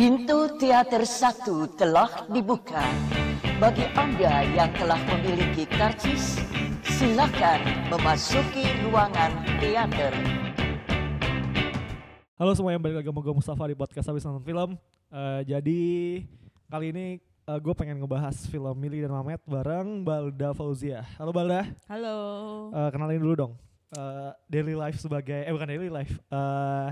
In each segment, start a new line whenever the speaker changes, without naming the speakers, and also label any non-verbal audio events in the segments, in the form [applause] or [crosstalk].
Pintu teater satu telah dibuka. Bagi Anda yang telah memiliki karcis, silakan memasuki ruangan teater.
Halo semua yang balik lagi sama gue Mustafa di podcast Habis Nonton Film Eh, Jadi kali ini gue pengen ngebahas film Mili dan Mamet bareng Balda Fauzia Halo Balda,
Halo.
Eh, kenalin dulu dong Eh, Daily life sebagai, eh bukan daily life eh,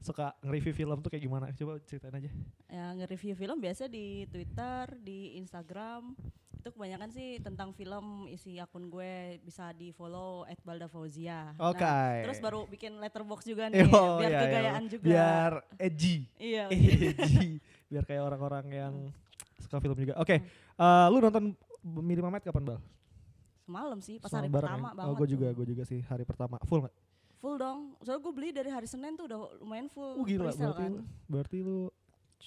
Suka nge-review film tuh kayak gimana? Coba ceritain aja
Ya nge-review film biasa di Twitter, di Instagram. Itu kebanyakan sih tentang film isi akun gue bisa di follow @baldafauzia.
Oke.
Nah, terus baru bikin letterbox juga nih
Oh,
biar
iya, iya.
kegayaan juga.
Biar edgy
Iya. [laughs]
Edgy Biar kayak orang-orang yang suka film juga Oke, eh, lu nonton Mili Mamet kapan Bal?
Semalam sih pas
Semalam
hari pertama
ya?
banget.
Oh gue juga, gue juga sih hari pertama Full gak?
Full dong. Soalnya gue beli dari hari Senin tuh udah lumayan full.
Oh gila, berarti,
kan.
lu, berarti lu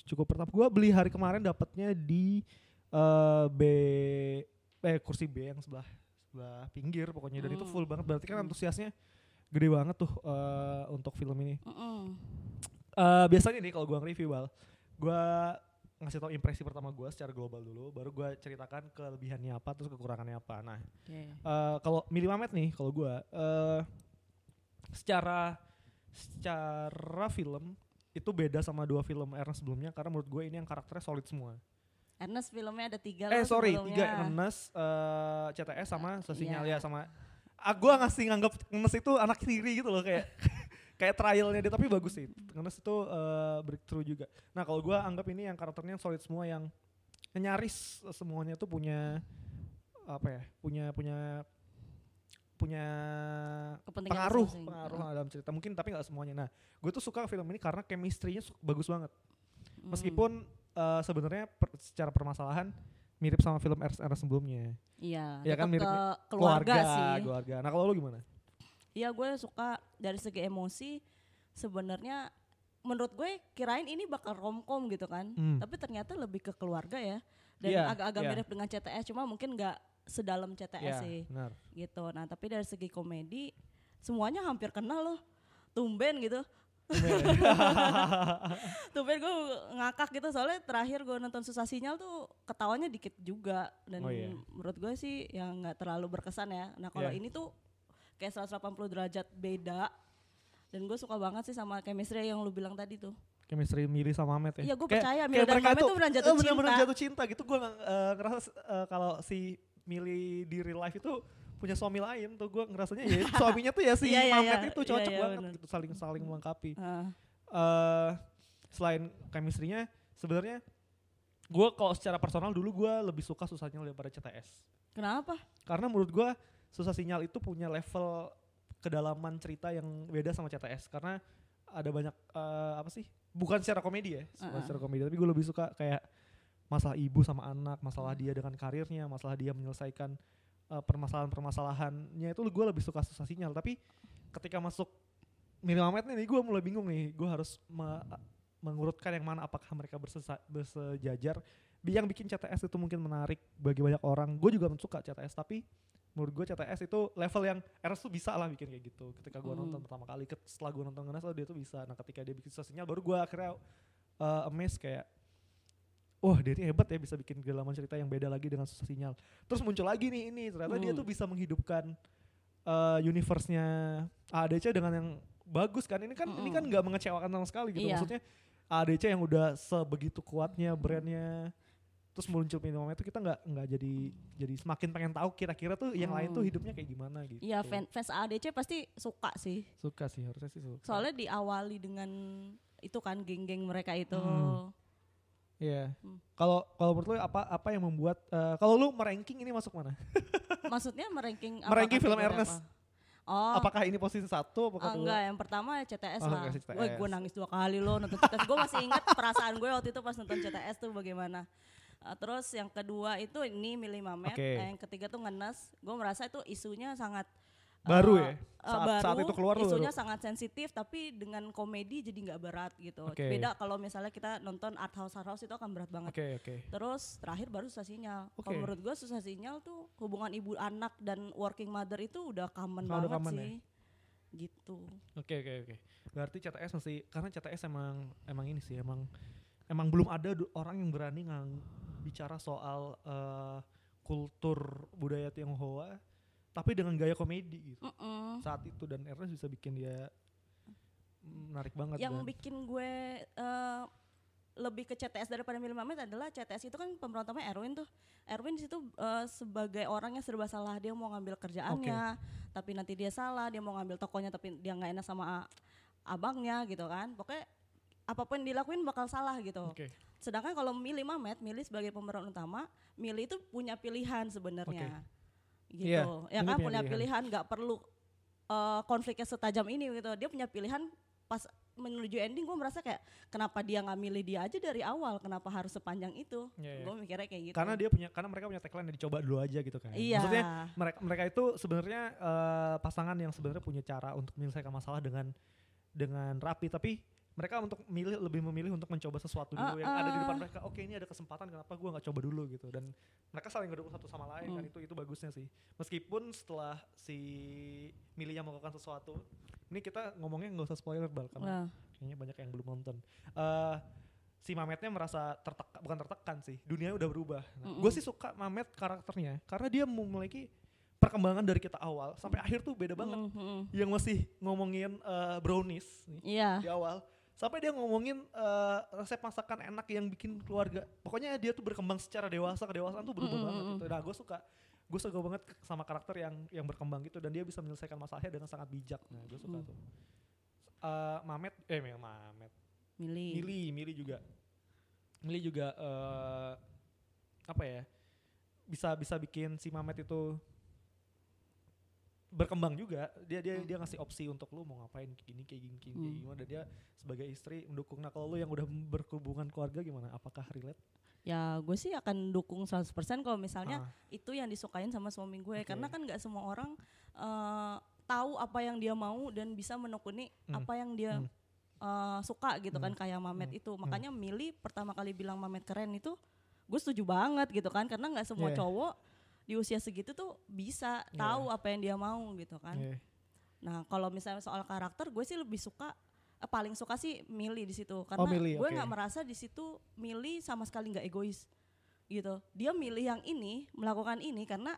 cukup pertama. Gua beli hari kemarin dapatnya di eh, B, eh kursi B yang sebelah sebelah pinggir pokoknya dan itu
Hmm.
full banget. Berarti kan
Hmm.
antusiasnya gede banget tuh eh, untuk film ini.
Mm-mm.
Eh, biasanya nih kalau gua nge-review bal, gua ngasih tau impresi pertama gua secara global dulu, baru gua ceritakan kelebihannya apa, terus kekurangannya apa. Nah,
Oke.
Eh, kalau Mili Mamet nih kalau gua eh secara secara film itu beda sama dua film Ernest sebelumnya karena menurut gue ini yang karakternya solid semua.
Ernest filmnya ada tiga
eh
loh
sorry,
sebelumnya.
tiga Ernest, eh, CTS sama
Iya.
ya sama ah, gua ngasih nganggap Ernest itu anak tiri gitu loh kayak [laughs] kayak trialnya dia tapi bagus sih. Ernest itu eh, breakthrough juga. Nah, kalau gua anggap ini yang karakternya solid semua yang nyaris semuanya tuh punya apa ya? Punya punya punya
Kepentingan
pengaruh
masing-masing.
pengaruh
Heeh.
dalam cerita mungkin tapi nggak semuanya nah gue tuh suka film ini karena chemistry-nya bagus banget
Mm.
meskipun eh, sebenarnya per- secara permasalahan mirip sama film Ernest sebelumnya
Iya,
Iya kan, mirip-
ke keluarga, sih.
keluarga nah kalau lu gimana
Iya gue suka dari segi emosi sebenarnya menurut gue kirain ini bakal romcom gitu kan
Hmm.
tapi ternyata lebih ke keluarga ya dan
Iya,
agak-agak
iya.
mirip dengan CTS cuma mungkin nggak sedalam CTS
Iya,
sih
benar.
gitu. Nah tapi dari segi komedi semuanya hampir kenal loh. Tumben gitu. Tumben. [laughs] Gue ngakak gitu. Soalnya terakhir gue nonton susah sinyal tuh ketawanya dikit juga. Dan
Oh, iya.
menurut gue sih yang nggak terlalu berkesan ya. Nah kalau
Iya.
ini tuh kayak 180 derajat beda. Dan gue suka banget sih sama chemistry yang lu bilang tadi tuh.
Chemistry Mili sama Mamet ya?
Iya,
Kayak-
percaya
kayak
dan Mamet
tuh
beneran jatuh
eh,
cinta.
jatuh cinta gitu. Gue ngerasa eh, kalau si Mili di real life itu punya suami lain tuh gue ngerasanya ya [laughs] suaminya tuh ya si
Iya, iya,
Mamet
iya.
itu cocok
iya,
banget
bener.
gitu saling saling melengkapi
Ah,
eh selain chemistry-nya sebenarnya gue kalau secara personal dulu gue lebih suka susah sinyal daripada CTS
kenapa
karena menurut gue susah sinyal itu punya level kedalaman cerita yang beda sama CTS karena ada banyak eh, apa sih bukan secara komedi ya bukan
Uh-uh.
secara komedi tapi gue lebih suka kayak masalah ibu sama anak masalah dia dengan karirnya masalah dia menyelesaikan eh, permasalahan-permasalahannya itu gue lebih suka susah sinyal tapi ketika masuk Milimamet nih gue mulai bingung nih gue harus me- mengurutkan yang mana apakah mereka bersesa- bersejajar. Yang bikin CTS itu mungkin menarik bagi banyak orang gue juga suka CTS tapi menurut gue CTS itu level yang RS tuh bisa lah bikin kayak gitu. Ketika gue
Hmm.
nonton pertama kali setelah gue nonton Ngenes oh dia tuh bisa. Nah ketika dia bikin susah sinyal baru gue akhirnya uh, amazed kayak wah dia ini hebat ya bisa bikin kedalaman cerita yang beda lagi dengan susah sinyal terus muncul lagi nih ini ternyata dia
Hmm.
tuh bisa menghidupkan uh, universe-nya ADC dengan yang bagus kan ini kan ini
Mm-mm.
kan nggak mengecewakan sama sekali gitu
Iya.
maksudnya ADC yang udah sebegitu kuatnya brandnya terus muncul minum itu kita nggak nggak jadi jadi semakin pengen tahu kira-kira tuh yang lain tuh
Hmm.
hidupnya kayak gimana gitu
Iya fan, fans ADC pasti suka sih
suka sih harusnya sih suka
soalnya diawali dengan itu kan geng-geng mereka itu
Hmm. Iya.
Hmm.
Kalau kalau menurut lu apa apa yang membuat eh, kalau lu meranking ini masuk mana? [laughs]
maksudnya meranking apa
Meranking film Ernest.
apa? oh
Apakah ini posisi satu apakah
Ah,
kedua?
enggak, yang pertama CTS
Oh,
lah.
CTS.
Gue gue nangis dua kali loh nonton CTS. gue masih ingat perasaan gue waktu itu pas nonton CTS tuh bagaimana. Uh, terus yang kedua itu ini Mili Mamet.
Oke.
Eh, yang ketiga tuh Ngenes. Gue merasa itu isunya sangat
Baru
uh,
ya?
uh,
Saat-
baru,
saat itu keluar
isunya
baru.
sangat sensitif tapi dengan komedi jadi nggak berat gitu.
Oke.
Beda kalau misalnya kita nonton art house art house itu akan berat banget.
Oke oke.
Terus terakhir baru susah sinyal.
Oke.
Kalau menurut gue susah sinyal tuh hubungan ibu anak dan working mother itu udah common
udah
banget
common ya?
sih. Gitu.
Oke oke oke. Berarti CTS masih karena CTS emang emang ini sih emang emang belum ada orang yang berani ngang bicara soal eh, kultur budaya Tionghoa tapi dengan gaya komedi gitu
Mm-mm.
saat itu dan Ernest bisa bikin dia menarik banget
yang
dan-
bikin gue eh, lebih ke CTS daripada Milih Mamet adalah CTS itu kan pemeran utamanya Erwin tuh. Erwin di situ eh, sebagai orang yang serba salah dia mau ngambil kerjaannya, tapi nanti dia salah, dia mau ngambil tokonya tapi dia nggak enak sama abangnya gitu kan. Pokoknya apa pun yang dilakuin bakal salah gitu.
Oke.
Sedangkan kalau Milih Mamet, Milih sebagai pemeran utama, Milih itu punya pilihan sebenarnya. Gitu.
Iya,
ya kan
punya pilihan.
nggak perlu eh, konfliknya setajam ini gitu. Dia punya pilihan pas menuju ending gue merasa kayak kenapa dia nggak milih dia aja dari awal, kenapa harus sepanjang itu?
Iya, iya.
Gue mikirnya kayak gitu.
karena dia punya karena mereka punya tagline yang dicoba dulu aja gitu kan
Iya.
maksudnya mereka mereka itu sebenarnya eh, pasangan yang sebenarnya punya cara untuk menyelesaikan masalah dengan dengan rapi tapi mereka untuk milih lebih memilih untuk mencoba sesuatu dulu yang ada di depan
Uh-uh.
mereka oke ini ada kesempatan kenapa gua nggak coba dulu gitu dan mereka saling ngedukung satu sama lain kan
Hmm.
itu itu bagusnya sih meskipun setelah si milihnya melakukan sesuatu ini kita ngomongnya nggak usah spoiler bal karena
Nah,
kayaknya banyak yang belum nonton. Eh si Mametnya merasa tertekan, bukan tertekan sih, dunianya udah berubah. Nah,
Mm-mm.
Gue sih suka Mamet karakternya karena dia memiliki perkembangan dari kita awal sampai akhir tuh beda banget.
mm, mm.
Yang masih ngomongin eh, brownies nih
Iya.
di awal, sampai dia ngomongin eh, resep masakan enak yang bikin keluarga. Pokoknya dia tuh berkembang secara dewasa, kedewasaan tuh berubah
Mm-mm,
banget
mm-mm.
gitu. Nah gue suka gue suka banget sama karakter yang yang berkembang gitu dan dia bisa menyelesaikan masalahnya dengan sangat bijak. Nah gue suka
Mm.
tuh. Eh, Mamet, eh Mamet,
Milih.
Mili, Mili juga. Mili juga eh apa ya? Bisa bisa bikin si Mamet itu berkembang juga. Dia dia
Hmm.
dia ngasih opsi untuk lu mau ngapain kayak gini kayak gini kayak
Hmm.
gimana dan dia sebagai istri mendukung. Nah, kalau lu yang udah berhubungan keluarga gimana? Apakah relate?
Ya gue sih akan dukung 100% kalau misalnya
Ah,
itu yang disukain sama suami gue
Oke.
karena kan nggak semua orang eh, tahu apa yang dia mau dan bisa menekuni
Hmm.
apa yang dia
Hmm.
eh, suka gitu kan
Hmm.
kayak Mamet
Hmm.
itu makanya Mili pertama kali bilang Mamet keren itu gue setuju banget gitu kan karena nggak semua
Yeah.
cowok di usia segitu tuh bisa
Yeah.
tahu apa yang dia mau gitu kan
iya.
nah kalau misalnya soal karakter gue sih lebih suka eh, paling suka sih Mili di situ karena
Oh, Millie,
gue nggak merasa di situ Mili sama sekali nggak egois gitu dia milih yang ini melakukan ini karena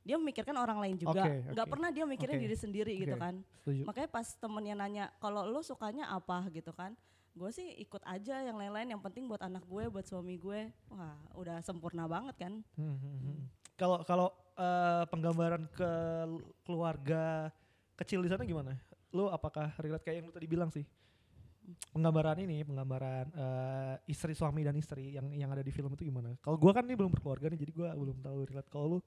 dia memikirkan orang lain juga nggak
oke.
pernah dia mikirin
Oke,
diri sendiri gitu
oke.
kan
Setuju.
makanya pas temennya nanya kalau lo sukanya apa gitu kan gue sih ikut aja yang lain-lain yang penting buat anak gue buat suami gue wah udah sempurna banget kan
Hmm, hmm, hmm. Kalau kalau eh, penggambaran ke keluarga kecil di sana gimana? Lu apakah relate kayak yang lu tadi bilang sih? Penggambaran ini, penggambaran eh, istri suami dan istri yang yang ada di film itu gimana? Kalau gua kan ini belum berkeluarga nih, jadi gua belum tahu relate. Kalau lu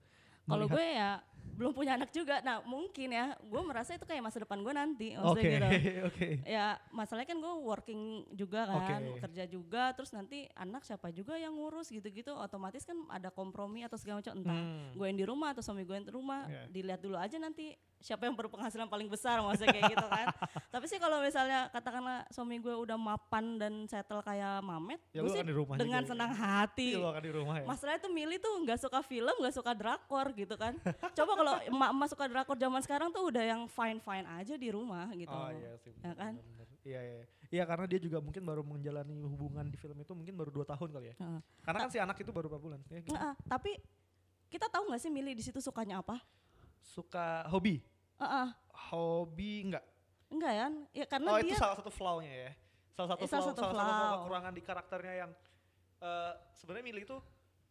kalau gue ya belum punya anak juga nah mungkin ya gue merasa itu kayak masa depan gue nanti
Oke,
gitu [laughs]
oke.
ya masalahnya kan gue working juga kan
Oke.
kerja juga terus nanti anak siapa juga yang ngurus gitu-gitu otomatis kan ada kompromi atau segala macam entah
Hmm.
gue yang di rumah atau suami gue yang di rumah
Iya.
dilihat dulu aja nanti siapa yang berpenghasilan paling besar maksudnya kayak gitu kan [laughs] tapi sih kalau misalnya katakanlah suami gue udah mapan dan settle kayak Mamet
Ya
gue sih
di rumah
dengan
juga ya.
senang hati
Iya, lu akan di rumah ya.
Masalahnya tuh Mili tuh nggak suka film, nggak suka drakor gitu kan. Coba kalau emak-emak suka drakor zaman sekarang tuh udah yang fine-fine aja di rumah gitu.
Oh iya sih.
Ya kan?
bener-bener. Iya iya. Iya karena dia juga mungkin baru menjalani hubungan di film itu mungkin baru dua tahun kali ya.
Heeh.
Karena kan si anak itu baru berapa bulan? Ya, gitu.
Nggak, ah, tapi kita tahu nggak sih Mili di situ sukanya apa?
Suka hobi?
Heeh.
Hobi enggak?
enggak ya? Ya karena
oh
dia
itu salah satu flaw-nya ya. Salah satu
Eh, salah
flaw,
satu
salah satu
flaw.
kekurangan di karakternya yang eh sebenarnya Milih itu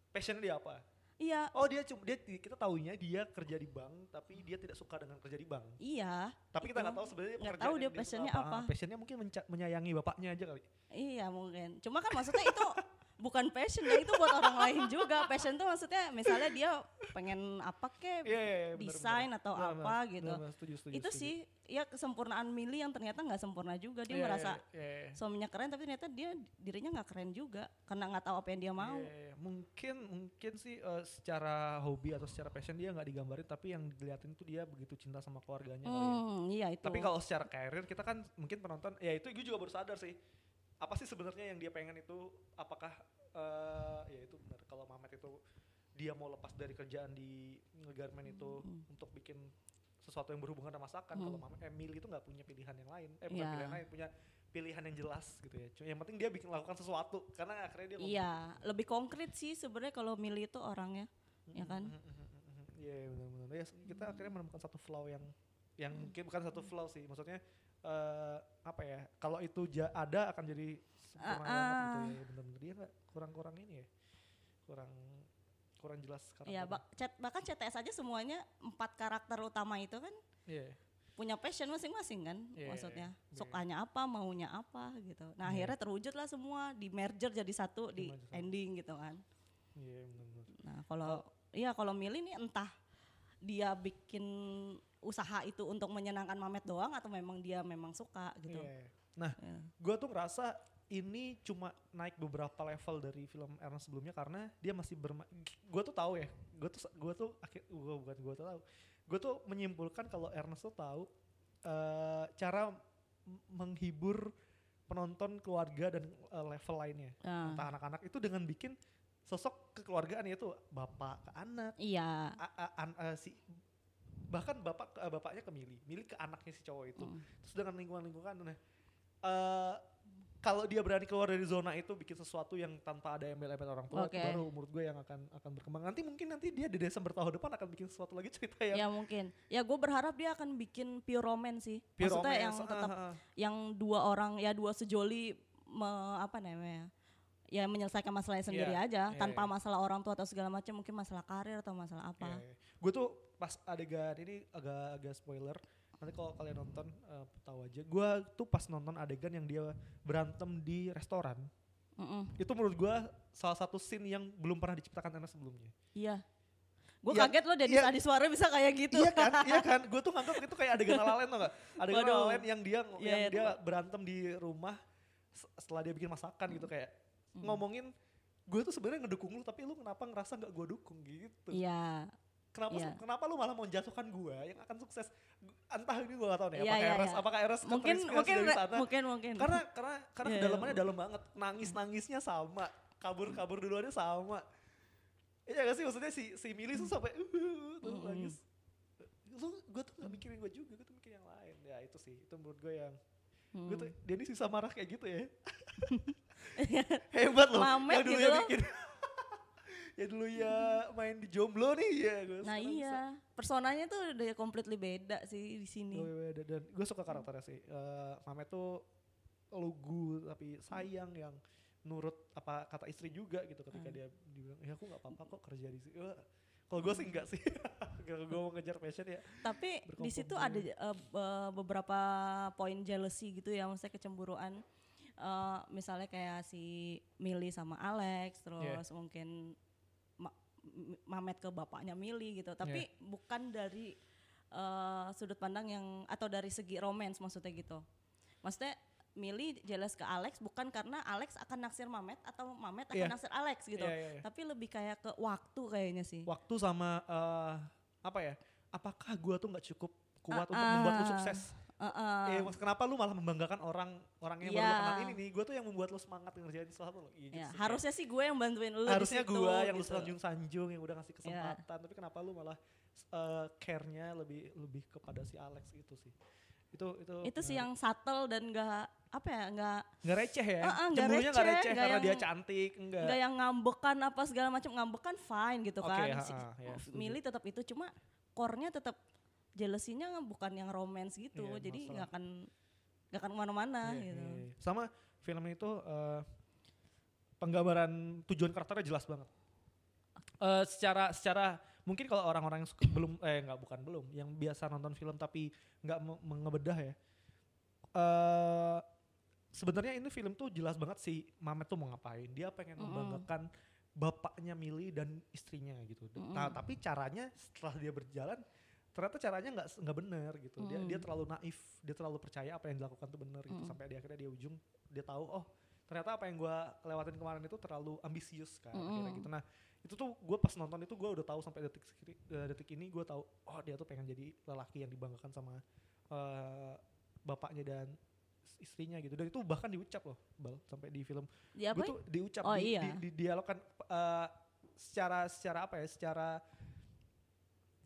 passionnya dia apa?
iya
Oh dia cuma dia kita tahunya dia kerja di bank tapi dia tidak suka dengan kerja di bank.
iya
Tapi kita
Itu.
nggak tahu sebenarnya
Nggak tahu dia passionnya apa.
Ah, Passionnya mungkin menyayangi bapaknya aja kali.
iya mungkin. Cuma kan maksudnya itu [laughs] bukan passion ya itu buat orang lain juga. Passion tuh maksudnya misalnya dia pengen apa kek
Iya iya iya, bener,
desain
bener.
atau
Bener,
apa
bener,
gitu.
bener, setuju, setuju,
itu
setuju.
sih ya kesempurnaan Mili yang ternyata nggak sempurna juga dia
Iya,
merasa
iya, iya, iya.
suaminya keren tapi ternyata dia dirinya nggak keren juga karena nggak tahu apa yang dia mau
Iya, iya. mungkin mungkin sih eh, secara hobi atau secara passion dia nggak digambarin tapi yang dilihatin tuh dia begitu cinta sama keluarganya kali ya.
hmm, iya itu
Tapi kalau secara karir kita kan mungkin penonton ya itu gue juga baru sadar sih. Apa sih sebenarnya yang dia pengen itu apakah eh ya itu benar kalau Mamet itu dia mau lepas dari kerjaan di Garmen itu
Hmm.
untuk bikin sesuatu yang berhubungan sama masakan.
Hmm.
Kalau Mamet Emil itu nggak punya pilihan yang lain. Eh bukan
Iya.
pilihan lain, punya pilihan yang jelas gitu ya. Cuma yang penting dia bikin lakukan sesuatu karena akhirnya dia
Iya, lebih konkret sih sebenarnya kalau milih itu orangnya, ya kan?
"Mhm, mhm, mhm, mhm." Iya yeah, benar-benar. Ya kita akhirnya menemukan satu flow yang yang mungkin bukan satu flow sih, maksudnya eh apa ya? Kalau itu ja- ada akan jadi
Ah,
banget gitu ya. Benar-benar dia nggak kurang-kurang ini ya. Kurang kurang jelas
Iya,
karakternya.
bak- cet- bahkan CTS aja semuanya empat karakter utama itu kan
Iya.
punya passion masing-masing kan
Iya,
maksudnya
iya.
sukanya apa maunya apa gitu nah
Iya.
akhirnya terwujud lah semua di merger jadi satu di
satu.
ending gitu kan
Iya benar-benar.
nah kalau iya kalau milih nih entah dia bikin usaha itu untuk menyenangkan Mamet doang atau memang dia memang suka gitu
Iya. Nah,
Iya.
gue tuh ngerasa ini cuma naik beberapa level dari film Ernest sebelumnya karena dia masih bermain. Gue tuh tahu ya, gue tuh gue tuh akhir gue bukan gue tuh tahu. Gue tuh menyimpulkan kalau Ernest tuh tahu eh, cara menghibur penonton keluarga dan eh, level lainnya.
Nah,
Entah anak-anak itu dengan bikin sosok kekeluargaan yaitu bapak ke anak,
iya
a- a- an- eh, si bahkan bapak ke- bapaknya ke Mili, Mili ke anaknya si cowok itu.
Mm.
Terus dengan lingkungan-lingkungan nah eh kalau dia berani keluar dari zona itu bikin sesuatu yang tanpa ada embel-embel orang tua itu
Oke.
baru menurut gue yang akan akan berkembang. Nanti mungkin nanti dia di Desember tahun depan akan bikin sesuatu lagi [laughs] cerita yang
ya mungkin ya gue berharap dia akan bikin pure romance sih
pure
maksudnya
romance.
yang
Ah,
tetap
ah, ah.
yang dua orang ya dua sejoli me- apa namanya ya menyelesaikan masalahnya sendiri
Iya,
aja
iya,
tanpa
iya.
masalah orang tua atau segala macam mungkin masalah karir atau masalah apa
Gue tuh pas adegan ini agak agak spoiler. Nanti kalau kalian nonton eh, tahu aja. Gue tuh pas nonton adegan yang dia berantem di restoran.
Mm-mm.
Itu menurut gue salah satu scene yang belum pernah diciptakan Ernest sebelumnya.
iya gue
Iya,
kaget loh Dennis
iya.
Adiswara bisa kayak gitu
Iya kan, iya [laughs] kan. Gue tuh nganggap itu kayak adegan lalen tau gak? Adegan
Waduh.
lalen yang dia
Iya,
yang dia
tuh.
berantem di rumah se- setelah dia bikin masakan gitu kayak
Mm.
ngomongin gue tuh sebenarnya ngedukung lu tapi lu kenapa ngerasa nggak gue dukung gitu.
iya
Kenapa
iya.
kenapa lu malah mau menjatuhkan gue yang akan sukses? Entah ini gue gak tahu nih
Iya,
apakah
iya,
Eres
iya.
apakah Eres
mungkin mungkin
dari sana?
mungkin mungkin
Karena karena karena
Iya, iya.
kedalamannya dalam banget. Nangis-nangisnya sama, kabur-kabur duluannya sama. Iya gak sih maksudnya si si Mili tuh sampai uh, tuh
Mm-mm.
nangis. Lu gue tuh gak mikirin gue juga, gue tuh mikirin yang lain. Ya itu sih, itu menurut gue yang gue tuh
Hmm.
dia ini susah marah kayak gitu ya. [laughs] Hebat loh.
Mamet
yang dulu
gitu
ya
loh.
bikin. Ya dulu ya main di jomblo nih ya gue.
nah iya personanya tuh udah completely beda sih di sini
Gue dan gue suka karakternya sih. Eh Mamet tuh lugu tapi sayang yang nurut apa kata istri juga gitu ketika
Hmm.
dia dibilang ya aku nggak apa-apa kok kerja di sini. Wah, Kalau gue sih enggak sih. [laughs] Kalau gue mau ngejar passion ya.
tapi di situ ada be- beberapa poin jealousy gitu ya maksudnya kecemburuan Eh, misalnya kayak si Mili sama Alex terus
Iya.
mungkin Ma- M- Mamet ke bapaknya Mili gitu tapi
Iya.
bukan dari eh, sudut pandang yang atau dari segi romance maksudnya gitu maksudnya Mili jealous ke Alex bukan karena Alex akan naksir Mamet atau Mamet akan
Iya.
naksir Alex gitu
Iya, iya, iya.
tapi lebih kayak ke waktu kayaknya sih
Waktu sama eh apa ya? Apakah gue tuh nggak cukup kuat untuk
Ah,
membuat lu sukses?
Heeh.
Eh, mas- kenapa lu malah membanggakan orang orang yang baru
Iya.
kenal ini nih? Gue tuh yang membuat lu semangat ngerjain sesuatu loh. Iya,
Ya,
gitu
harusnya sih gue yang bantuin lu
harusnya gue yang lu
gitu.
sanjung-sanjung yang udah ngasih
Iya.
kesempatan, tapi kenapa lu malah eh, care-nya lebih lebih kepada si Alex itu sih. Itu itu
Itu sih yang subtle dan gak apa ya, nggak
nggak receh ya.
Ah, ah, nggak
Cemburunya nggak
receh,
receh
nggak
karena dia
yang-
cantik, enggak.
nggak yang ngambekan apa segala macam ngambekan fine gitu
Oke,
kan.
ha, ya, setuju.
Milih tetap itu cuma core-nya tetap jealousy-nya bukan yang romance gitu.
Iya,
jadi nggak akan nggak akan ke mana-mana
Iya,
gitu.
iya. Sama film itu eh, penggambaran tujuan karakternya jelas banget. Eh, secara secara mungkin kalau orang-orang yang suka- belum eh nggak bukan belum yang biasa nonton film tapi nggak me- mengebedah ya. eh sebenarnya ini film tuh jelas banget si Mamet tuh mau ngapain. Dia pengen
Mm-mm.
membanggakan bapaknya Mili dan istrinya gitu.
Mm-mm.
Nah, tapi caranya setelah dia berjalan ternyata caranya nggak nggak benar gitu. Dia dia
Mm.
terlalu naif, dia terlalu percaya apa yang dilakukan tuh benar gitu
Mm.
sampai di akhirnya dia ujung dia tahu oh ternyata apa yang gua lewatin kemarin itu terlalu ambisius kan akhirnya
Mm-mm.
gitu. Nah, itu tuh gue pas nonton itu gue udah tahu sampai detik eh, detik ini gue tahu oh dia tuh pengen jadi lelaki yang dibanggakan sama eh, bapaknya dan istrinya gitu dan itu bahkan diucap loh bal sampai di film gue tuh diucap
Oh,
di,
iya.
di, di dialogkan eh, secara secara apa ya secara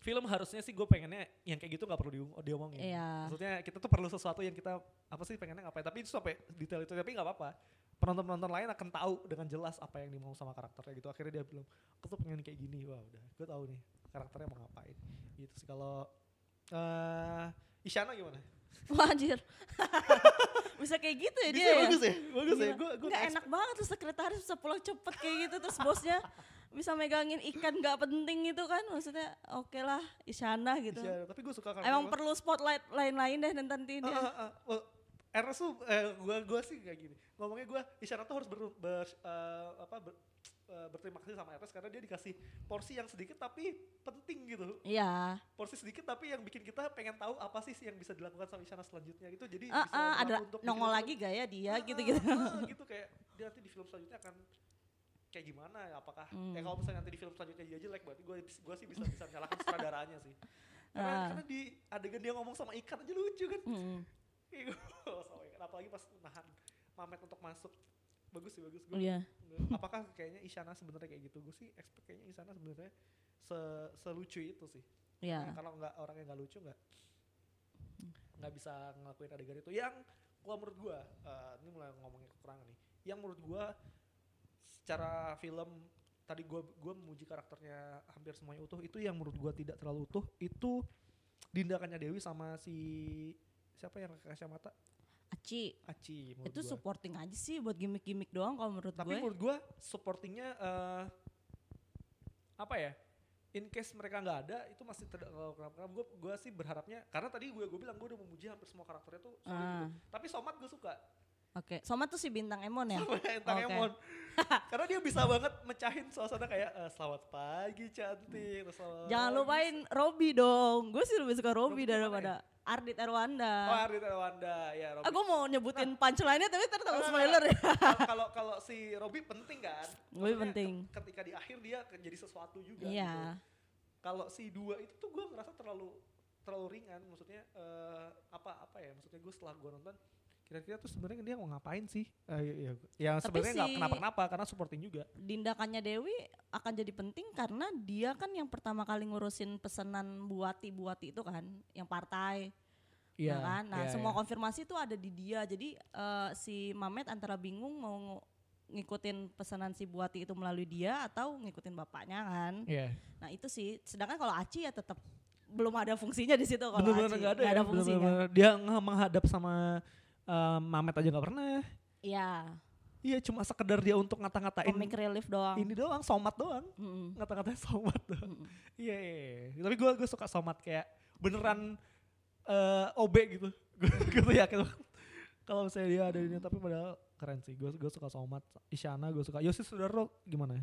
film harusnya sih gue pengennya yang kayak gitu nggak perlu diom- diomongin.
Iya.
Maksudnya kita tuh perlu sesuatu yang kita apa sih pengennya ngapain. Tapi itu sampai detail itu tapi nggak apa-apa. Penonton-penonton lain akan tahu dengan jelas apa yang dimau sama karakternya gitu. Akhirnya dia bilang, aku tuh pengen kayak gini. Wah udah, gue tahu nih karakternya mau ngapain. Gitu sih kalau eh Isyana gimana? [laughs]
Wah anjir. [laughs] Bisa kayak gitu ya dia
Bisa,
ya?
bagus ya, bagus ya. Gue gue
Nggak enak banget tuh sekretaris bisa pulang cepet kayak gitu terus bosnya bisa megangin ikan nggak penting gitu kan maksudnya oke lah Isyana gitu
Isyana, tapi gue suka karakter
emang perlu spotlight lain-lain deh nanti dia
Ah, ah, ah. Well, Ernest tuh, eh, gua, gua sih kayak gini. Ngomongnya gua, Isyana tuh harus ber, ber, eh, apa, ber, eh, berterima kasih sama Ernest karena dia dikasih porsi yang sedikit tapi penting gitu.
iya
Porsi sedikit tapi yang bikin kita pengen tahu apa sih yang bisa dilakukan sama Isyana selanjutnya gitu. Jadi bisa
ah, ada
untuk
nongol lagi gak ya dia gitu-gitu
ah, gitu kayak dia nanti di film selanjutnya akan kayak gimana? Ya apakah
Hmm.
ya kalau misalnya nanti di film selanjutnya dia jelek berarti gue gua sih bisa bisa menyalahkan sutradaranya sih. [laughs] Karena,
Ah.
karena di adegan dia ngomong sama ikan aja lucu kan.
Mm. [laughs]
Iya, sama ikan. apalagi pas nahan Mamet untuk masuk. Bagus sih bagus. Gue
iya.
apakah kayaknya Isyana sebenarnya kayak gitu? Gue sih expect kayaknya Isyana sebenarnya se selucu itu sih.
Iya.
Nah, kalau nggak orang yang nggak lucu nggak nggak bisa ngelakuin adegan itu. Yang kalau menurut gue ini mulai ngomongin kekurangan nih. Yang menurut gue secara film tadi gue gua memuji karakternya hampir semuanya utuh itu yang menurut gue tidak terlalu utuh itu tindakannya Dewi sama si siapa yang kacamata
Aci.
Aci
itu
gua.
supporting aja sih buat gimmick-gimmick doang kalau menurut
tapi
gue
menurut gue supportingnya eh, apa ya in case mereka nggak ada itu masih tidak kenapa gue gue sih berharapnya karena tadi gue gue bilang gue udah memuji hampir semua karakternya tuh gitu. tapi Somat gue suka
oke Soma tuh si bintang Emon ya
sama Entang
Oke.
Emon [laughs] karena dia bisa banget mecahin suasana kayak eh, selamat pagi cantik terus selamat
jangan
pagi."
lupain Robby dong gue sih lebih suka
mana
daripada Ardit Erwanda
oh Ardita Wanda ya Robby
Aku mau nyebutin punchline-nya tapi ntar takut
Enggak,
spoiler ya.
enggak. kalau kalau si Robby penting kan Maksudnya
penting.
ke- ketika di akhir dia jadi sesuatu juga gitu.
Iya.
kalau si dua itu tuh gue ngerasa terlalu terlalu ringan maksudnya eh, apa apa ya maksudnya gue setelah gue nonton kira-kira tuh sebenarnya dia mau ngapain sih iya, iya. ya
Tapi
sebenarnya nggak
si-
kenapa-kenapa karena supporting juga
Tindakannya Dewi akan jadi penting karena dia kan yang pertama kali ngurusin pesanan buati-buati itu kan, yang partai. ya kan? Nah,
iya,
semua
iya.
konfirmasi itu ada di dia. Jadi eh, si Mamet antara bingung mau ngikutin pesanan si buati itu melalui dia atau ngikutin bapaknya kan.
Iya.
Nah, itu sih. Sedangkan kalau Aci ya tetap belum ada fungsinya di situ kalau Aci.
nggak ada,
Nggak
ya,
fungsinya.
bener-bener. dia nge- menghadap sama eh, Mamet aja nggak pernah
Iya,
iya cuma sekedar dia untuk ngata-ngatain
comic relief doang.
ini doang somat doang
Mm-mm.
ngata-ngatain somat doang. Iya, iya, iya. Tapi gue gue suka somat kayak beneran eh OB gitu. [laughs] gue tuh yakin kalau misalnya dia ada ini tapi padahal keren sih. Gue gue suka somat. Isyana gue suka. Yosi Sudarro gimana?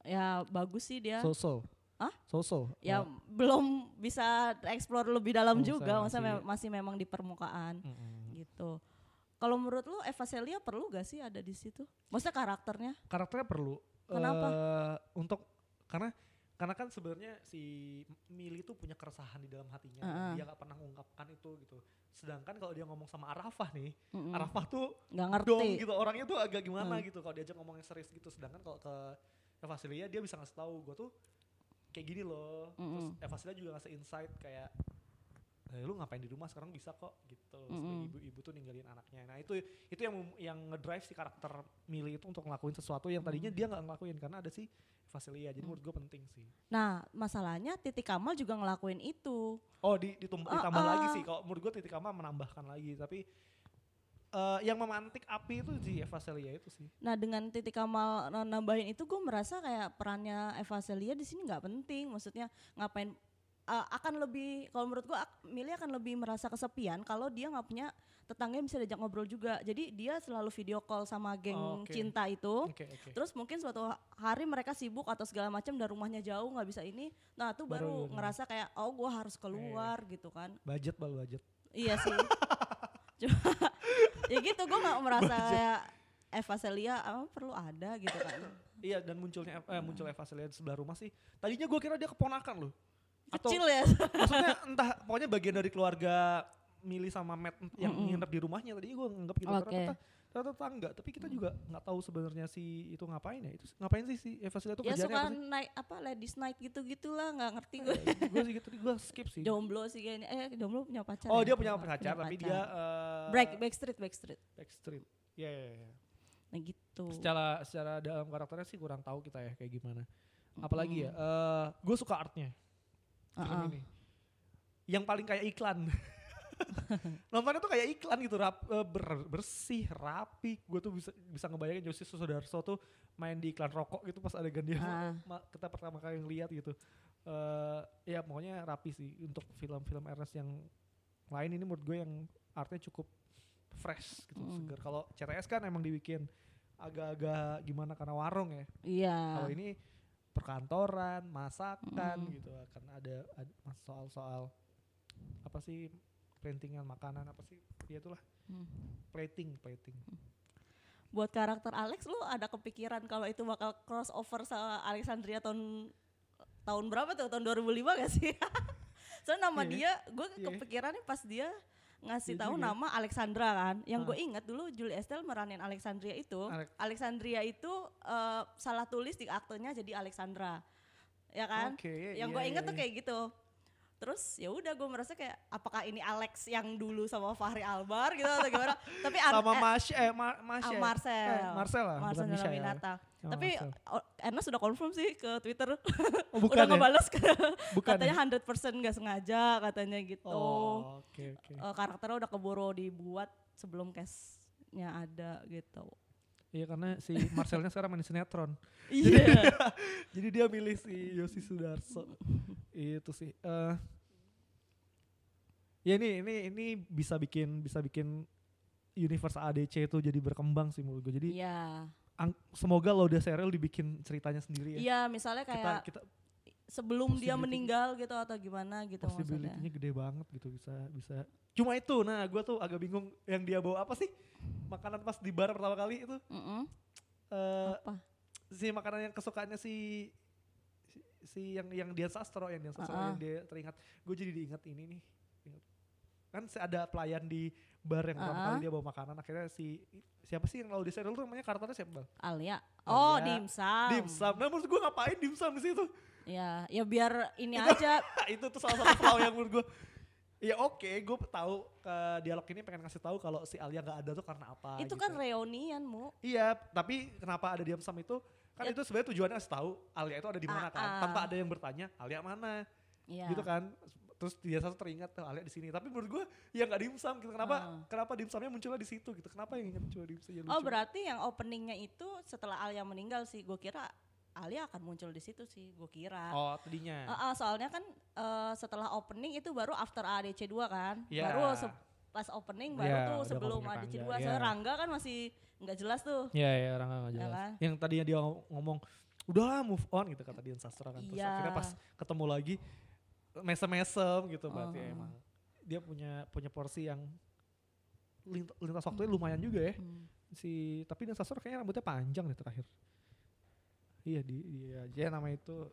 Ya bagus sih dia.
So-so.
Hah?
So-so.
ya
Oh,
belum bisa explore lebih dalam
Oh,
juga,
masih-
masa me- masih memang di permukaan
mm-mm.
gitu. Kalau menurut lu Eva Celia perlu gak sih ada di situ? Maksudnya karakternya?
Karakternya perlu.
Kenapa?
eh, untuk karena karena kan sebenarnya si Mili itu punya keresahan di dalam hatinya.
Heeh.
Dia gak pernah mengungkapkan itu gitu. Sedangkan kalau dia ngomong sama Arafah nih,
Mm-mm.
Arafah tuh
nggak
dong
ngerti.
gitu orangnya tuh agak gimana
Hmm.
gitu kalau diajak ngomongnya serius gitu sedangkan kalau ke Eva Celia dia bisa ngasih tahu gue tuh kayak gini loh terus
Mm-mm.
Eva Celia juga ngasih insight kayak eh, lu ngapain di rumah sekarang bisa kok gitu ibu-ibu tuh ninggalin anaknya nah itu itu yang yang ngedrive si karakter Mili itu untuk ngelakuin sesuatu yang tadinya
Mm.
dia nggak ngelakuin karena ada si Eva Celia jadi menurut gue penting sih
Nah masalahnya Titik Kamal juga ngelakuin itu.
oh di, ditum-
Ah,
ditambah lagi
ah.
sih kalau menurut gue titik Kama menambahkan lagi tapi eh, yang memantik api itu si Eva Celia itu sih
Nah dengan Titik Kamal nambahin itu gue merasa kayak perannya Eva Celia di sini nggak penting. Maksudnya ngapain? Uh, akan lebih kalau menurut gue Mili akan lebih merasa kesepian kalau dia nggak punya tetangga yang bisa diajak ngobrol juga. Jadi dia selalu video call sama geng
Oh, oke.
cinta itu.
oke oke
Terus mungkin suatu hari mereka sibuk atau segala macam dan rumahnya jauh nggak bisa ini. Nah tuh baru,
Baru- baru.
ngerasa kayak oh gue harus keluar gitu kan.
budget bal budget
Iya sih. [laughs] Cuma ya gitu gue nggak merasa kayak Eva Celia ah, perlu ada gitu kan.
Iya dan munculnya eh, muncul Eva Celia di sebelah rumah sih. Tadinya gue kira dia keponakan loh. Atau
Kecil ya.
maksudnya entah pokoknya bagian dari keluarga Mili sama Matt yang
Mm-mm.
nginep di rumahnya tadinya gue nganggap gitu.
Oke.
ternyata tetangga tapi kita juga nggak tahu sebenarnya si itu ngapain ya. Itu ngapain sih si Eva Sila itu
ya
kerjanya
suka
apa sih?
naik apa ladies night gitu gitulah nggak ngerti gue
gue sih gitu gue skip sih.
Jomblo sih kayaknya. Eh jomblo punya pacar
oh
ya?
dia punya pacar tapi dia eh,
break backstreet backstreet.
backstreet. Ya ya ya
nah gitu.
Secara secara dalam karakternya sih kurang tahu kita ya kayak gimana. Apalagi ya eh gue suka artnya film
Uh-uh.
ini. Yang paling kayak iklan. [laughs] Nontonnya tuh kayak iklan gitu rap, eh, ber- bersih rapi. Gue tuh bisa bisa ngebayangin Yosi Sudarso tuh main di iklan rokok gitu pas adegan dia ma- kita pertama kali ngeliat gitu. Eh ya pokoknya rapi sih untuk film-film Ernest yang lain. Ini menurut gue yang artnya cukup fresh gitu
Mm.
segar kalau CTS kan emang dibikin agak-agak gimana karena warung ya.
Iya.
Kalau ini perkantoran, masakan
Mm.
gitu akan ada, ada soal-soal apa sih printingan makanan apa sih ya itulah
Hmm.
plating plating
buat karakter Alex lu ada kepikiran kalau itu bakal crossover sama Alexandria tahun tahun berapa tuh tahun 2005 gak sih [laughs] soalnya nama
Iya.
dia gue
Iya.
kepikirannya pas dia ngasih
Iya
tahu
juga.
nama Alexandra kan yang
Ah.
gue ingat dulu Julie Estelle meranin Alexandria itu
Alex-
Alexandria itu eh, salah tulis di aktenya jadi Alexandra ya kan
oke iya,
yang
iya,
gue
iya,
inget tuh
iya.
kayak gitu terus ya udah gue merasa kayak apakah ini Alex yang dulu sama Fahri Albar gitu atau gimana? [laughs] Tapi
sama
eh,
Mas eh Ma-
ah,
Masya
Marcel.
Eh, Marcel lah
Marcel
bukan ya.
Winata
Sama
tapi
Marcel.
oh, sudah confirm sih ke Twitter.
Oh, [laughs] bukan
udah
ya?
ngebales ke [laughs]
bukan
katanya
ya?
100% nggak sengaja katanya gitu.
Oh oke oke.
Eh, karakternya udah keburu dibuat sebelum case-nya ada gitu
iya karena si Marcelnya sekarang main di sinetron [laughs]
iya. [laughs]
jadi dia milih si Yosi Sudarso. Itu sih eh. Ya ini ini ini bisa bikin bisa bikin universe ADC itu jadi berkembang sih menurut gue jadi
iya.
ang- semoga Lauda Serial dibikin ceritanya sendiri ya.
Iya misalnya
kita
kayak
kita
sebelum dia meninggal gitu atau gimana gitu maksudnya?
Possibility-nya gede banget gitu bisa bisa. Cuma itu nah gue tuh agak bingung yang dia bawa apa sih? Makanan pas di bar pertama kali itu.
Mm-mm.
eh
apa?
si makanan yang kesukaannya si si, si yang yang dia sastro yang dia sastro
Ah, ah.
yang dia teringat. Gue jadi diingat ini nih kan ada pelayan di bar yang pertama
Ah, ah.
kali dia bawa makanan akhirnya si siapa sih yang lalu di serial tuh namanya karakternya siapa?
Alia. Oh
Alia.
dimsum.
Dimsum. Nah menurut gue ngapain dimsum di situ
ya ya biar ini aja. [laughs]
itu tuh salah satu flaw yang menurut gue ya oke gue tahu ke dialog ini pengen ngasih tahu kalau si Alia nggak ada tuh karena apa
itu
gitu.
kan reunian mu.
Iya tapi kenapa ada dimsum itu? Kan
Ya.
itu sebenarnya tujuannya ngasih tahu Alia itu ada di mana
Ah,
kan.
ah.
tanpa ada yang bertanya Alia mana?
Iya.
gitu kan. Terus dia satu teringat tuh Alia di sini. Tapi menurut gue ya nggak dimsum gitu. Kenapa
Ah.
kenapa dimsumnya munculnya di situ gitu? Kenapa yang cuma dimsum ya
Oh berarti yang openingnya itu setelah Alia meninggal sih, gue kira Alia akan muncul di situ sih, gue kira.
oh tadinya
Eh, eh, soalnya kan eh, setelah opening itu baru after ADC 2 kan,
Iya.
baru se- pas opening baru
Iya,
tuh sebelum ADC 2.
Rangga,
Soalnya
iya.
Rangga kan masih nggak jelas tuh.
Iya ya orang nggak
Ya
jelas.
kan?
Yang tadinya dia ngomong udahlah move on gitu kata Dian Sastra kan. Terus
Iya.
akhirnya pas ketemu lagi mesem-mesem gitu berarti
Oh.
emang dia punya punya porsi yang lint- lintas waktunya lumayan juga ya.
Hmm.
Si tapi Dian Sastra kayaknya rambutnya panjang deh terakhir. Iya di dia aja nama itu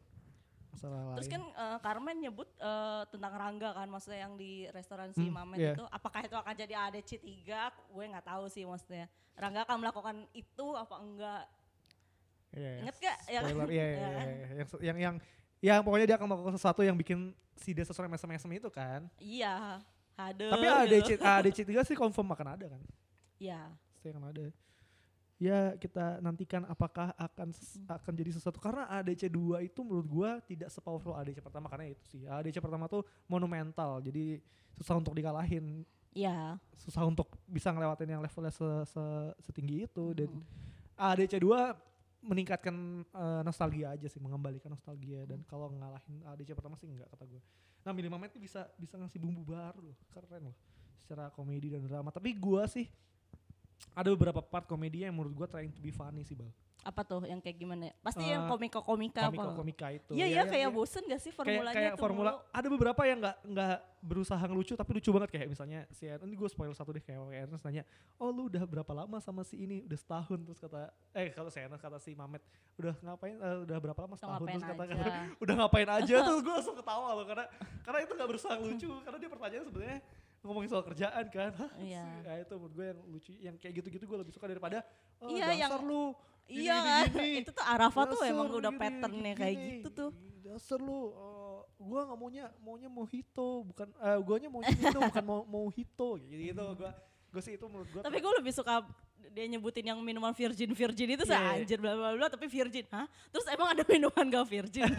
masalah
Terus
lain.
kan eh, Carmen nyebut eh, tentang Rangga kan, maksudnya yang di restoran si
Hmm,
Mamet
iya.
itu, apakah itu akan jadi ADC 3? Gue nggak tahu sih maksudnya. Rangga akan melakukan itu apa enggak?
Iya, iya.
Ingat gak? Ya kan?
Iya, iya, [laughs]
Ya
iya,
kan?
iya. Yang, yang yang ya pokoknya dia akan melakukan sesuatu yang bikin si dia sesuai mesem-mesem itu kan.
Iya, ada.
Tapi. ADC ADC 3 sih confirm akan ada kan.
Iya.
pasti akan ada. Ya kita nantikan apakah akan ses- akan jadi sesuatu karena ADC 2 itu menurut gua tidak sepowerful ADC pertama karena itu sih. ADC pertama tuh monumental jadi susah untuk dikalahin,
Iya.
susah untuk bisa ngelewatin yang levelnya se- se- setinggi itu dan
Mm.
ADC 2 meningkatkan eh, nostalgia aja sih, mengembalikan nostalgia dan kalau ngalahin ADC pertama sih enggak kata gue. Nah, Minimamet itu bisa bisa ngasih bumbu baru loh, keren loh. Secara komedi dan drama. Tapi gua sih ada beberapa part komedi yang menurut gua trying to be funny sih, Bal.
Apa tuh yang kayak gimana? Pasti
Eh,
yang komika-komika apa?
Komika-komika itu.
Iya,
Ya,
iya
yang-
kayak
yang-
bosen gak sih
kayak
formulanya
kayak
tuh
formula
mulu?
ada beberapa yang nggak nggak berusaha ngelucu tapi lucu banget kayak misalnya si ini gue spoil satu deh kayak kayak Ernest nanya oh lu udah berapa lama sama si ini udah setahun terus kata eh kalau si Ernest kata si Mamet udah ngapain eh, udah berapa lama setahun terus kata, kata [laughs] udah ngapain aja terus gue langsung ketawa loh karena karena itu nggak berusaha lucu karena dia pertanyaan sebenarnya ngomongin soal kerjaan kan. Hah,
Iya.
Nah, itu menurut gue yang lucu, yang kayak gitu-gitu gue lebih suka daripada oh,
Iya, yang-
dasar lu. gini,
Iya
gini,
kan,
gini. [laughs]
itu tuh Arafa tuh emang
lu
udah
gini,
patternnya
gini,
kayak
gini.
gitu tuh.
Dasar lu, uh, gua nggak maunya maunya mojito, bukan, uh, guanya maunya minum [laughs] bukan mau mojito, gitu, gitu. Gua, gua sih itu menurut gua.
Tapi gue lebih suka dia nyebutin yang minuman virgin virgin itu
Iya,
saya
iya.
anjir bla bla bla tapi virgin hah terus emang ada minuman gak virgin [laughs]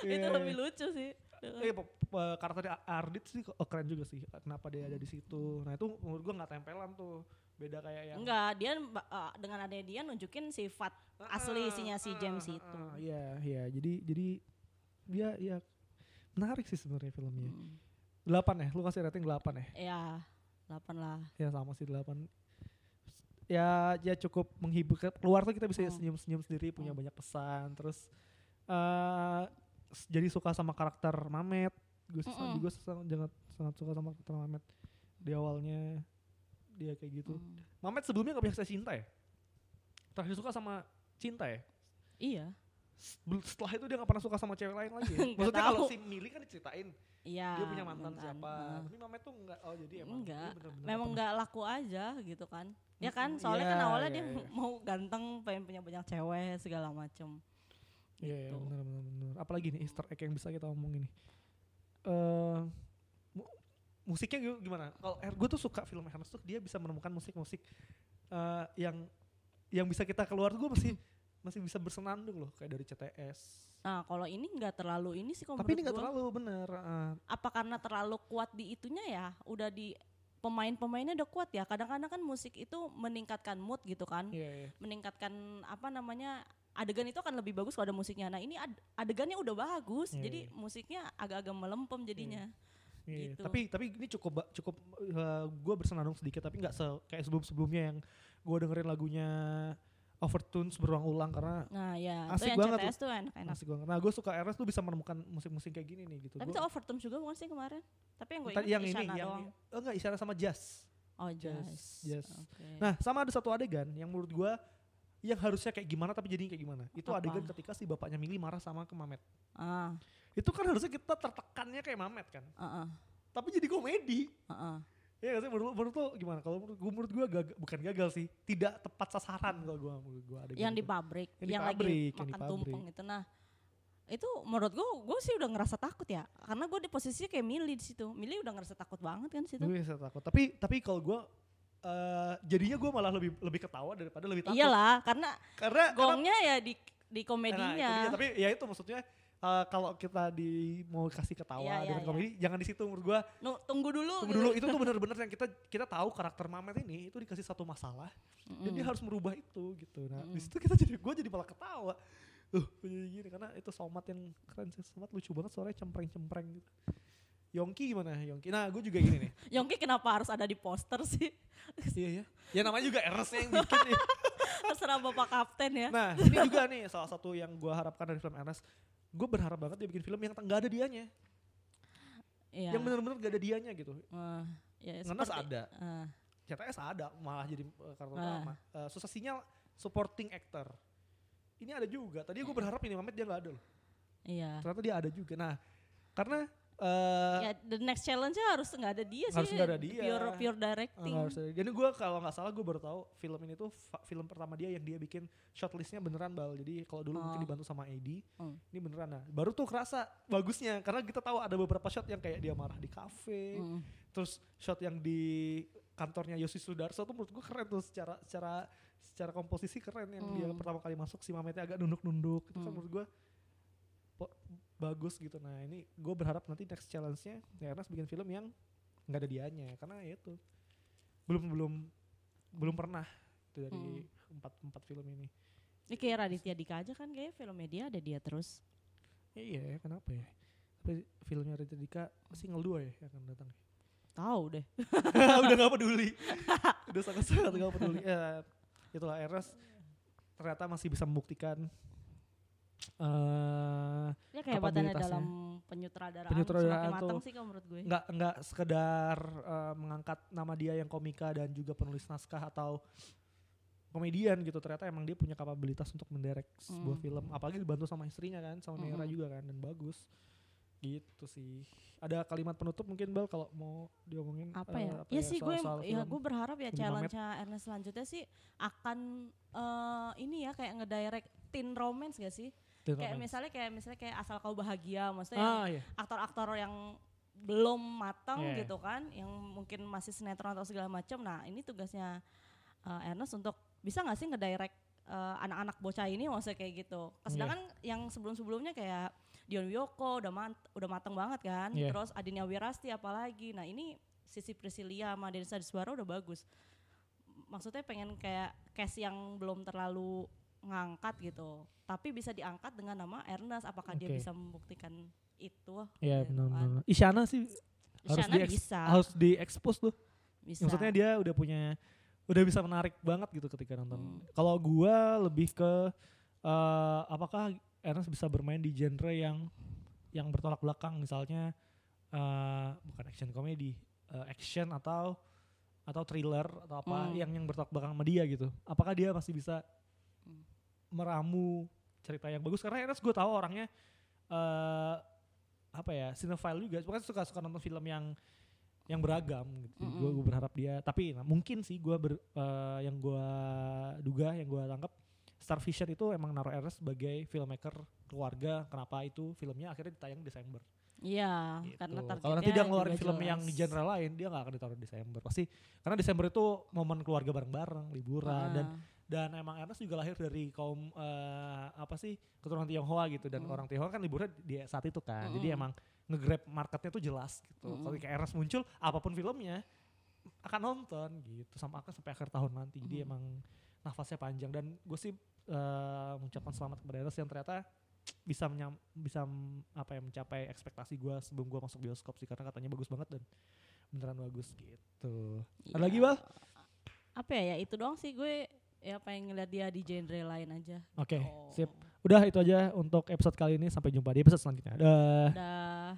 itu
Iya,
lebih
iya.
lucu sih
Eh, pe- karakternya Ardit sih oh, keren juga sih. Kenapa dia ada di situ? Nah itu menurut gua nggak tempelan tuh. Beda kayak yang.
enggak dia eh, dengan adanya dia nunjukin sifat asli isinya si James
ah,
itu
Iya, iya. Jadi, jadi ya, ya menarik sih sebenarnya filmnya.
Hmm.
Delapan ya, lu kasih rating delapan ya?
ya 8 lah
Ya sama sih delapan. Ya, ya cukup menghibur. Keluar tuh kita bisa
Hmm.
senyum-senyum sendiri, punya
Hmm.
banyak pesan. Terus eh s- jadi suka sama karakter Mamet. Gue
Mm-mm.
juga sangat sangat suka sama karakter Mamet di awalnya dia kayak gitu.
Hmm.
Mamet sebelumnya gak biasa cinta ya? Terakhir suka sama cinta ya?
iya
Setelah itu dia gak pernah suka sama cewek lain lagi ya? [laughs] Maksudnya kalau si Mili kan diceritain
iya
dia punya mantan,
mantan.
siapa.
Nah.
Tapi Mamet tuh enggak, oh jadi emang
Enggak,
dia bener-bener
memang
pernah.
nggak laku aja gitu kan ya kan soalnya kan
iya,
awalnya
iya,
dia
iya.
mau ganteng pengen punya banyak cewek segala macem
Iya, iya,
gitu.
benar benar benar. Apalagi nih Easter egg yang bisa kita omongin nih. Eh mu- musiknya gi- gimana? Kalau gue tuh suka film Ernest tuh dia bisa menemukan musik-musik eh yang yang bisa kita keluar gue masih masih bisa bersenandung loh kayak dari CTS.
nah kalau ini nggak terlalu ini sih kalau
Tapi ini nggak terlalu bener. eh,
apa karena terlalu kuat di itunya ya udah di pemain-pemainnya udah kuat ya kadang-kadang kan musik itu meningkatkan mood gitu kan
iya, iya.
meningkatkan apa namanya adegan itu akan lebih bagus kalau ada musiknya nah ini ad- adegannya udah bagus
Iya,
jadi
iya.
musiknya agak-agak melempem jadinya
Iya,
Gitu.
Tapi tapi ini cukup cukup gue bersenandung sedikit tapi nggak se kayak sebelum sebelumnya yang gue dengerin lagunya Overtones berulang-ulang karena
nah ya
Asik
itu
banget
CTS tuh enak-enak
Asik banget. Nah gue suka Ernest tuh bisa menemukan musik-musik kayak gini nih gitu.
tapi
Gua-
itu overtone juga bukan sih kemarin tapi yang gue ingat
yang ini
Isyana
yang oh enggak isyarat sama jazz.
oh
jazz,
jazz
jazz.
Oke.
Nah, sama ada satu adegan yang menurut gua yang harusnya kayak gimana tapi jadinya kayak gimana. Itu
Apa?
adegan ketika si bapaknya Mili marah sama ke Mamet.
ah
Itu kan harusnya kita tertekannya kayak Mamet kan.
ah ah,
Tapi jadi komedi.
ah, ah.
Iya gak sih menurut, menurut lo gimana? Kalau menurut gua, menurut gua gagal, bukan gagal sih, tidak tepat sasaran kalau gua menurut gua adegan
yang di
itu.
pabrik
Yang di
yang,
pabrik,
lagi
yang di
makan
pabrik.
tumpeng itu nah itu menurut gue gue sih udah ngerasa takut ya karena gue di posisinya kayak Mili di situ Mili udah ngerasa takut banget kan di situ
Gue bisa takut. Tapi tapi kalau gua eh, jadinya gua malah lebih lebih ketawa daripada lebih takut.
iyalah karena
Karena karena
gongnya ya di di
Nah, itu
komedinya
dia. Tapi ya itu maksudnya eh, kalau kita di mau kasih ketawa
Iya, iya,
dengan
iya.
komedi, jangan di situ menurut gua.
Nu- tunggu dulu
Tunggu
gitu.
dulu, itu tuh [laughs] bener-bener yang kita kita tahu karakter Mamet ini itu dikasih satu masalah dan dia harus merubah itu gitu. Nah, di
Mm-mm.
situ kita jadi gua jadi malah ketawa. Uh, jadi gini karena itu Somat yang keren sih. Somat lucu banget suaranya cempreng-cempreng gitu. Yongki gimana Yongki? Nah, gue juga gini nih. [laughs]
Yongki kenapa harus ada di poster sih
iya ya. Ya namanya juga Ernest yang bikin nih. [laughs]
terserah bapak kapten ya
Nah, ini juga nih salah satu yang gua harapkan dari film Ernest. Gue berharap banget dia bikin film yang nggak ada dianya.
Iya.
Yang bener-bener gak ada dianya gitu.
Eh, ya,
Ngenes
seperti-
ada.
eh,
CTS ada malah jadi uh, karakter
Ah.
utama. Uh, susah sinyal supporting actor. Ini ada juga. Tadi gue berharap ini Mamet dia nggak ada loh.
iya
Ternyata dia ada juga. Nah, karena uh,
ya the next challenge harus nggak ada dia
Harus
sih
nggak ada dia.
pure pure directing
harus ada- jadi gue kalau nggak salah gue baru tahu film ini tuh film pertama dia yang dia bikin shortlistnya beneran bal. Jadi kalau dulu mungkin
Oh.
dibantu sama AD,
Hmm.
ini beneran. Nah, baru tuh kerasa bagusnya karena kita tahu ada beberapa shot yang kayak dia marah di kafe,
Mm.
terus shot yang di kantornya Yosi Sudarso tuh menurut gue keren tuh secara secara secara komposisi keren yang dia
Hmm.
pertama kali masuk si Mametnya agak nunduk-nunduk itu kan
Hmm.
menurut gue bagus gitu. Nah ini gue berharap nanti next challenge-nya ya Ernest bikin film yang nggak ada dianya karena ya itu belum belum belum pernah itu dari empat empat film ini.
Ini kayak Raditya Dika aja kan kayak filmnya dia ada dia terus.
ya, iya ya, kenapa ya? Tapi filmnya Raditya Dika single dua ya yang akan datang.
Tahu deh. [laughs]
udah gak peduli. [laughs] Udah sangat sangat gak peduli. Ya itulah Ernest ternyata masih bisa membuktikan eh
Ya
Kapabilitasnya.
dalam penyutradaraan,
Penyutradaraan
semakin matang sih kalau menurut gue.
nggak nggak sekedar eh, mengangkat nama dia yang komika dan juga penulis naskah atau komedian gitu ternyata emang dia punya kapabilitas untuk menderek sebuah
Mm.
film apalagi dibantu sama istrinya kan sama Nera
Mm-mm.
juga kan dan bagus gitu sih ada kalimat penutup mungkin bal kalau mau diomongin
apa
eh,
ya? ya sih gue
soal-
ya gue berharap ya
Lima
challenge-nya Ernest selanjutnya sih akan eh, ini ya kayak ngedirect teen romance gak sih?
Teen
Kayak misalnya kayak misalnya kayak asal kau bahagia, maksudnya yang
ah iya
aktor-aktor yang belum matang
Iya, iya.
gitu kan, yang mungkin masih sinetron atau segala macam. Nah ini tugasnya uh, Ernest untuk bisa nggak sih ngedirect uh, anak-anak bocah ini maksudnya kayak gitu.
Iya.
Sedangkan yang sebelum-sebelumnya kayak Dion Wiyoko udah mat udah matang banget kan,
Iya.
terus Adinia Wirasti apalagi. Nah ini sisi Priscilia sama Denisa Diswara udah bagus. Maksudnya pengen kayak cast yang belum terlalu ngangkat gitu, tapi bisa diangkat dengan nama Ernest. Apakah dia
Oke.
bisa membuktikan itu?
iya
gitu
benar
kan.
Isyana sih harus
Isyana
dieks-
bisa,
harus diekspos tuh
bisa.
maksudnya dia udah punya udah bisa menarik banget gitu ketika nonton
Hmm.
kalau gua lebih ke eh, apakah Ernest bisa bermain di genre yang yang bertolak belakang misalnya eh, bukan action komedi eh, action atau atau thriller atau apa
Hmm.
yang yang bertolak belakang sama dia gitu apakah dia masih bisa. Meramu cerita yang bagus karena Ernest gue tahu orangnya eh apa ya cinephile juga pokoknya suka suka nonton film yang yang beragam gitu
Mm-mm.
gue berharap dia tapi nah, mungkin sih gue ber, eh, yang gue duga yang gue tangkap Star Vision itu emang naruh Ernest sebagai filmmaker keluarga kenapa itu filmnya akhirnya ditayang Desember
Iya,
gitu.
karena
Kalau nanti dia ngeluarin film
jelas.
yang genre lain, dia nggak akan ditaruh di Desember. Pasti karena Desember itu momen keluarga bareng-bareng, liburan dan
Ah.
Dan emang Ernest juga lahir dari kaum eh, apa sih keturunan Tionghoa gitu dan
Mm.
orang Tionghoa kan liburan di saat itu kan. Jadi
Mm-mm.
emang nge-grab marketnya tuh jelas gitu. Kalau kayak Ernest muncul apa pun filmnya akan nonton gitu sama akan sampai akhir tahun nanti. Jadi
Mm.
emang nafasnya panjang dan gue sih eh, mengucapkan selamat kepada Ernest yang ternyata bisa menyam, bisa apa ya mencapai ekspektasi gue sebelum gue masuk bioskop sih karena katanya bagus banget dan beneran bagus gitu. Ada lagi, Bal?
Apa ya, ya itu doang sih gue ya pengen ngeliat dia di genre lain aja.
Oke,
Oh.
sip. Udah itu aja untuk episode kali ini sampai jumpa di episode selanjutnya. Dah.
Dah.